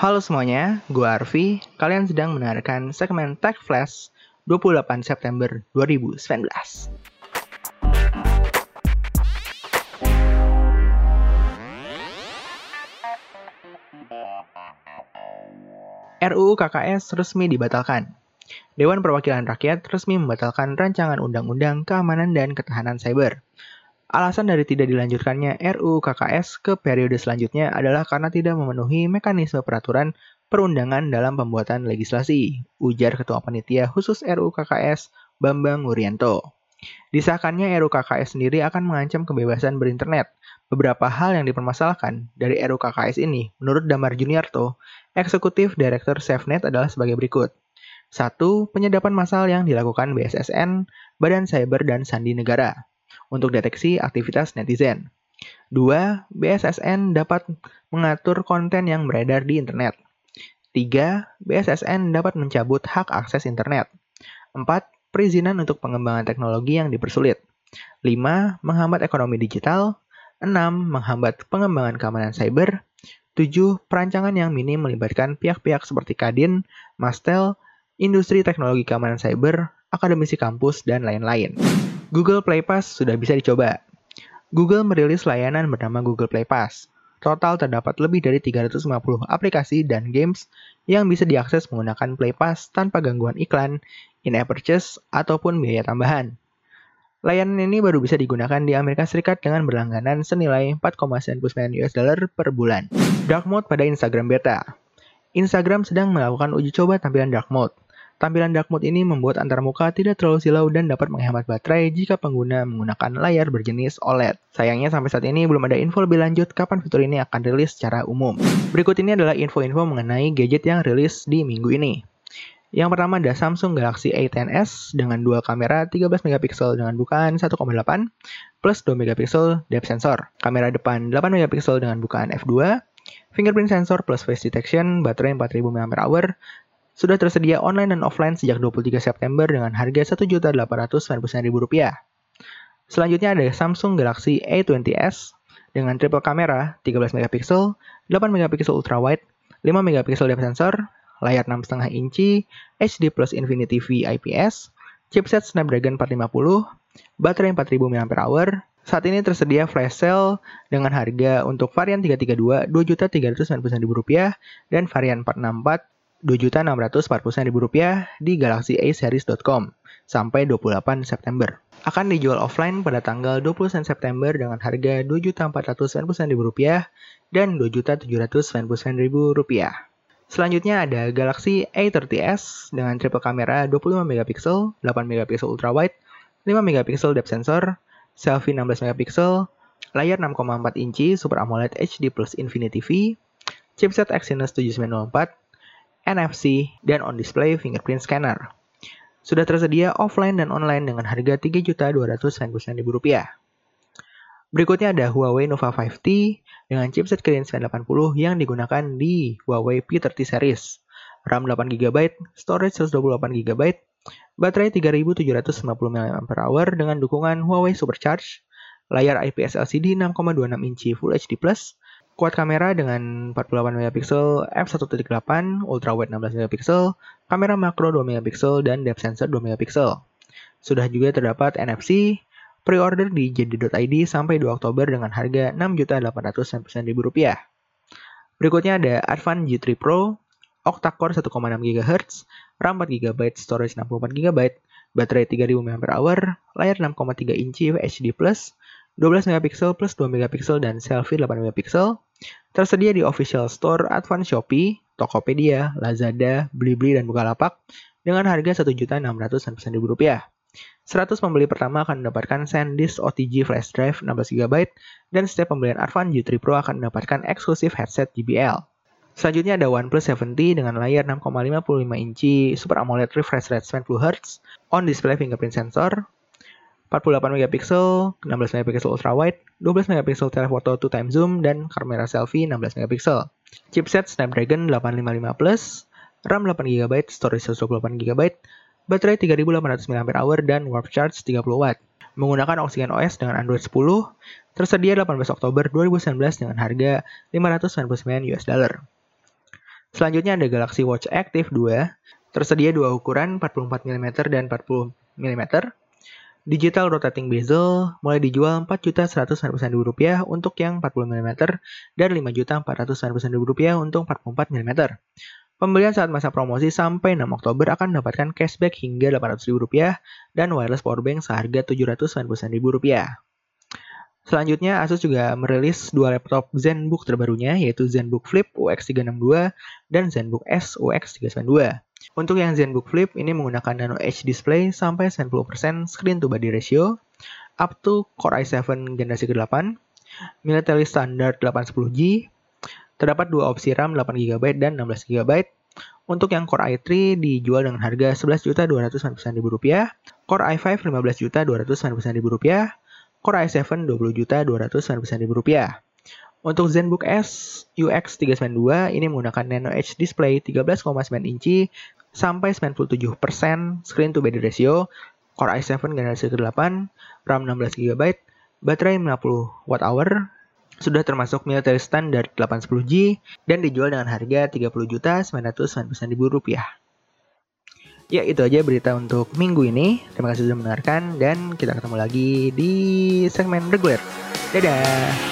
Halo semuanya, gue Arfi. Kalian sedang mendengarkan segmen Tech Flash 28 September 2019. RUU KKS resmi dibatalkan. Dewan Perwakilan Rakyat resmi membatalkan rancangan Undang-Undang Keamanan dan Ketahanan Cyber. Alasan dari tidak dilanjutkannya RUU KKS ke periode selanjutnya adalah karena tidak memenuhi mekanisme peraturan perundangan dalam pembuatan legislasi, ujar Ketua Panitia Khusus RUU KKS Bambang Wuryanto. Disahkannya RUU KKS sendiri akan mengancam kebebasan berinternet. Beberapa hal yang dipermasalahkan dari RUU KKS ini, menurut Damar Juniarto, Eksekutif Direktur SafeNet adalah sebagai berikut. Satu, penyedapan massal yang dilakukan BSSN, Badan Cyber dan Sandi Negara untuk deteksi aktivitas netizen. Dua, BSSN dapat mengatur konten yang beredar di internet. Tiga, BSSN dapat mencabut hak akses internet. Empat, perizinan untuk pengembangan teknologi yang dipersulit. Lima, menghambat ekonomi digital. Enam, menghambat pengembangan keamanan cyber. 7. Perancangan yang minim melibatkan pihak-pihak seperti Kadin, Mastel, industri teknologi keamanan cyber, akademisi kampus, dan lain-lain. Google Play Pass sudah bisa dicoba. Google merilis layanan bernama Google Play Pass. Total terdapat lebih dari 350 aplikasi dan games yang bisa diakses menggunakan Play Pass tanpa gangguan iklan, in-app purchase, ataupun biaya tambahan. Layanan ini baru bisa digunakan di Amerika Serikat dengan berlangganan senilai 4,99 US dollar per bulan. Dark mode pada Instagram beta. Instagram sedang melakukan uji coba tampilan dark mode. Tampilan dark mode ini membuat antarmuka tidak terlalu silau dan dapat menghemat baterai jika pengguna menggunakan layar berjenis OLED. Sayangnya sampai saat ini belum ada info lebih lanjut kapan fitur ini akan rilis secara umum. Berikut ini adalah info-info mengenai gadget yang rilis di minggu ini. Yang pertama ada Samsung Galaxy A10s dengan dua kamera 13 megapiksel dengan bukaan 1,8 plus 2 megapiksel depth sensor. Kamera depan 8 megapiksel dengan bukaan f2, fingerprint sensor plus face detection, baterai 4000 mAh, sudah tersedia online dan offline sejak 23 September dengan harga Rp1.899.000. Selanjutnya ada Samsung Galaxy A20s dengan triple kamera 13 megapiksel, 8 megapiksel ultrawide, 5 megapiksel depth sensor, layar 6,5 inci, HD plus Infinity V IPS, chipset Snapdragon 450, baterai 4000 mAh. Saat ini tersedia flash sale dengan harga untuk varian 332 Rp2.399.000 dan varian 464 Rp2.649.000 di galaxyaseries.com sampai 28 September. Akan dijual offline pada tanggal 20 September dengan harga Rp2.499.000 dan Rp2.799.000. Selanjutnya ada Galaxy A30s dengan triple kamera 25 megapiksel, 8 megapiksel ultrawide, 5 megapiksel depth sensor, selfie 16 megapiksel, layar 6,4 inci Super AMOLED HD Plus Infinity V, chipset Exynos 7904, NFC, dan on-display fingerprint scanner. Sudah tersedia offline dan online dengan harga Rp3.299.000. Berikutnya ada Huawei Nova 5T dengan chipset Kirin 980 yang digunakan di Huawei P30 series. RAM 8GB, storage 128GB, baterai 3750 mAh dengan dukungan Huawei Supercharge, layar IPS LCD 6,26 inci Full HD+, kuat kamera dengan 48 MP f1.8, ultra wide 16 MP, kamera makro 2 MP dan depth sensor 2 MP. Sudah juga terdapat NFC, Pre-order di JD.id sampai 2 Oktober dengan harga Rp6.899.000. Berikutnya ada Advan G3 Pro, octa-core 1,6 GHz, RAM 4GB, storage 64GB, baterai 3000 mAh, layar 6,3 inci HD+, 12 MP plus 2 MP dan selfie 8 MP. Tersedia di official store Advan Shopee, Tokopedia, Lazada, Blibli, dan Bukalapak dengan harga Rp1.699.000. 100 pembeli pertama akan mendapatkan SanDisk OTG flash drive 16GB dan setiap pembelian Arvan G3 Pro akan mendapatkan eksklusif headset JBL. Selanjutnya ada OnePlus 70 dengan layar 6,55 inci Super AMOLED refresh rate 90Hz, on display fingerprint sensor, 48 MP, 16 MP ultrawide, 12 MP telephoto 2 time zoom, dan kamera selfie 16 MP. Chipset Snapdragon 855 Plus, RAM 8GB, storage 128GB, baterai 3800 mAh dan warp charge 30 watt. Menggunakan Oxygen OS dengan Android 10, tersedia 18 Oktober 2019 dengan harga 599 US dollar. Selanjutnya ada Galaxy Watch Active 2. Tersedia dua ukuran 44 mm dan 40 mm. Digital rotating bezel mulai dijual Rp4.190.000 rupiah untuk yang 40 mm dan Rp5.490.000 rupiah untuk 44 mm. Pembelian saat masa promosi sampai 6 Oktober akan mendapatkan cashback hingga Rp800.000 dan wireless powerbank seharga Rp790.000. Selanjutnya, Asus juga merilis dua laptop ZenBook terbarunya, yaitu ZenBook Flip UX362 dan ZenBook S UX392. Untuk yang ZenBook Flip, ini menggunakan Nano Edge display sampai 90% screen to body ratio, up to Core i7 generasi ke-8, military standard 810G, Terdapat dua opsi RAM 8GB dan 16GB. Untuk yang Core i3 dijual dengan harga Rp11.290.000, Core i5 Rp15.290.000, Core i7 Rp20.290.000. Untuk ZenBook S UX 392 ini menggunakan Nano Edge display 13,9 inci sampai 97% screen to body ratio, Core i7 generasi ke-8, RAM 16GB, baterai 50 Wh, sudah termasuk military standard 810G dan dijual dengan harga Rp30.990.000. Ya, itu aja berita untuk minggu ini. Terima kasih sudah mendengarkan dan kita ketemu lagi di segmen reguler. Dadah!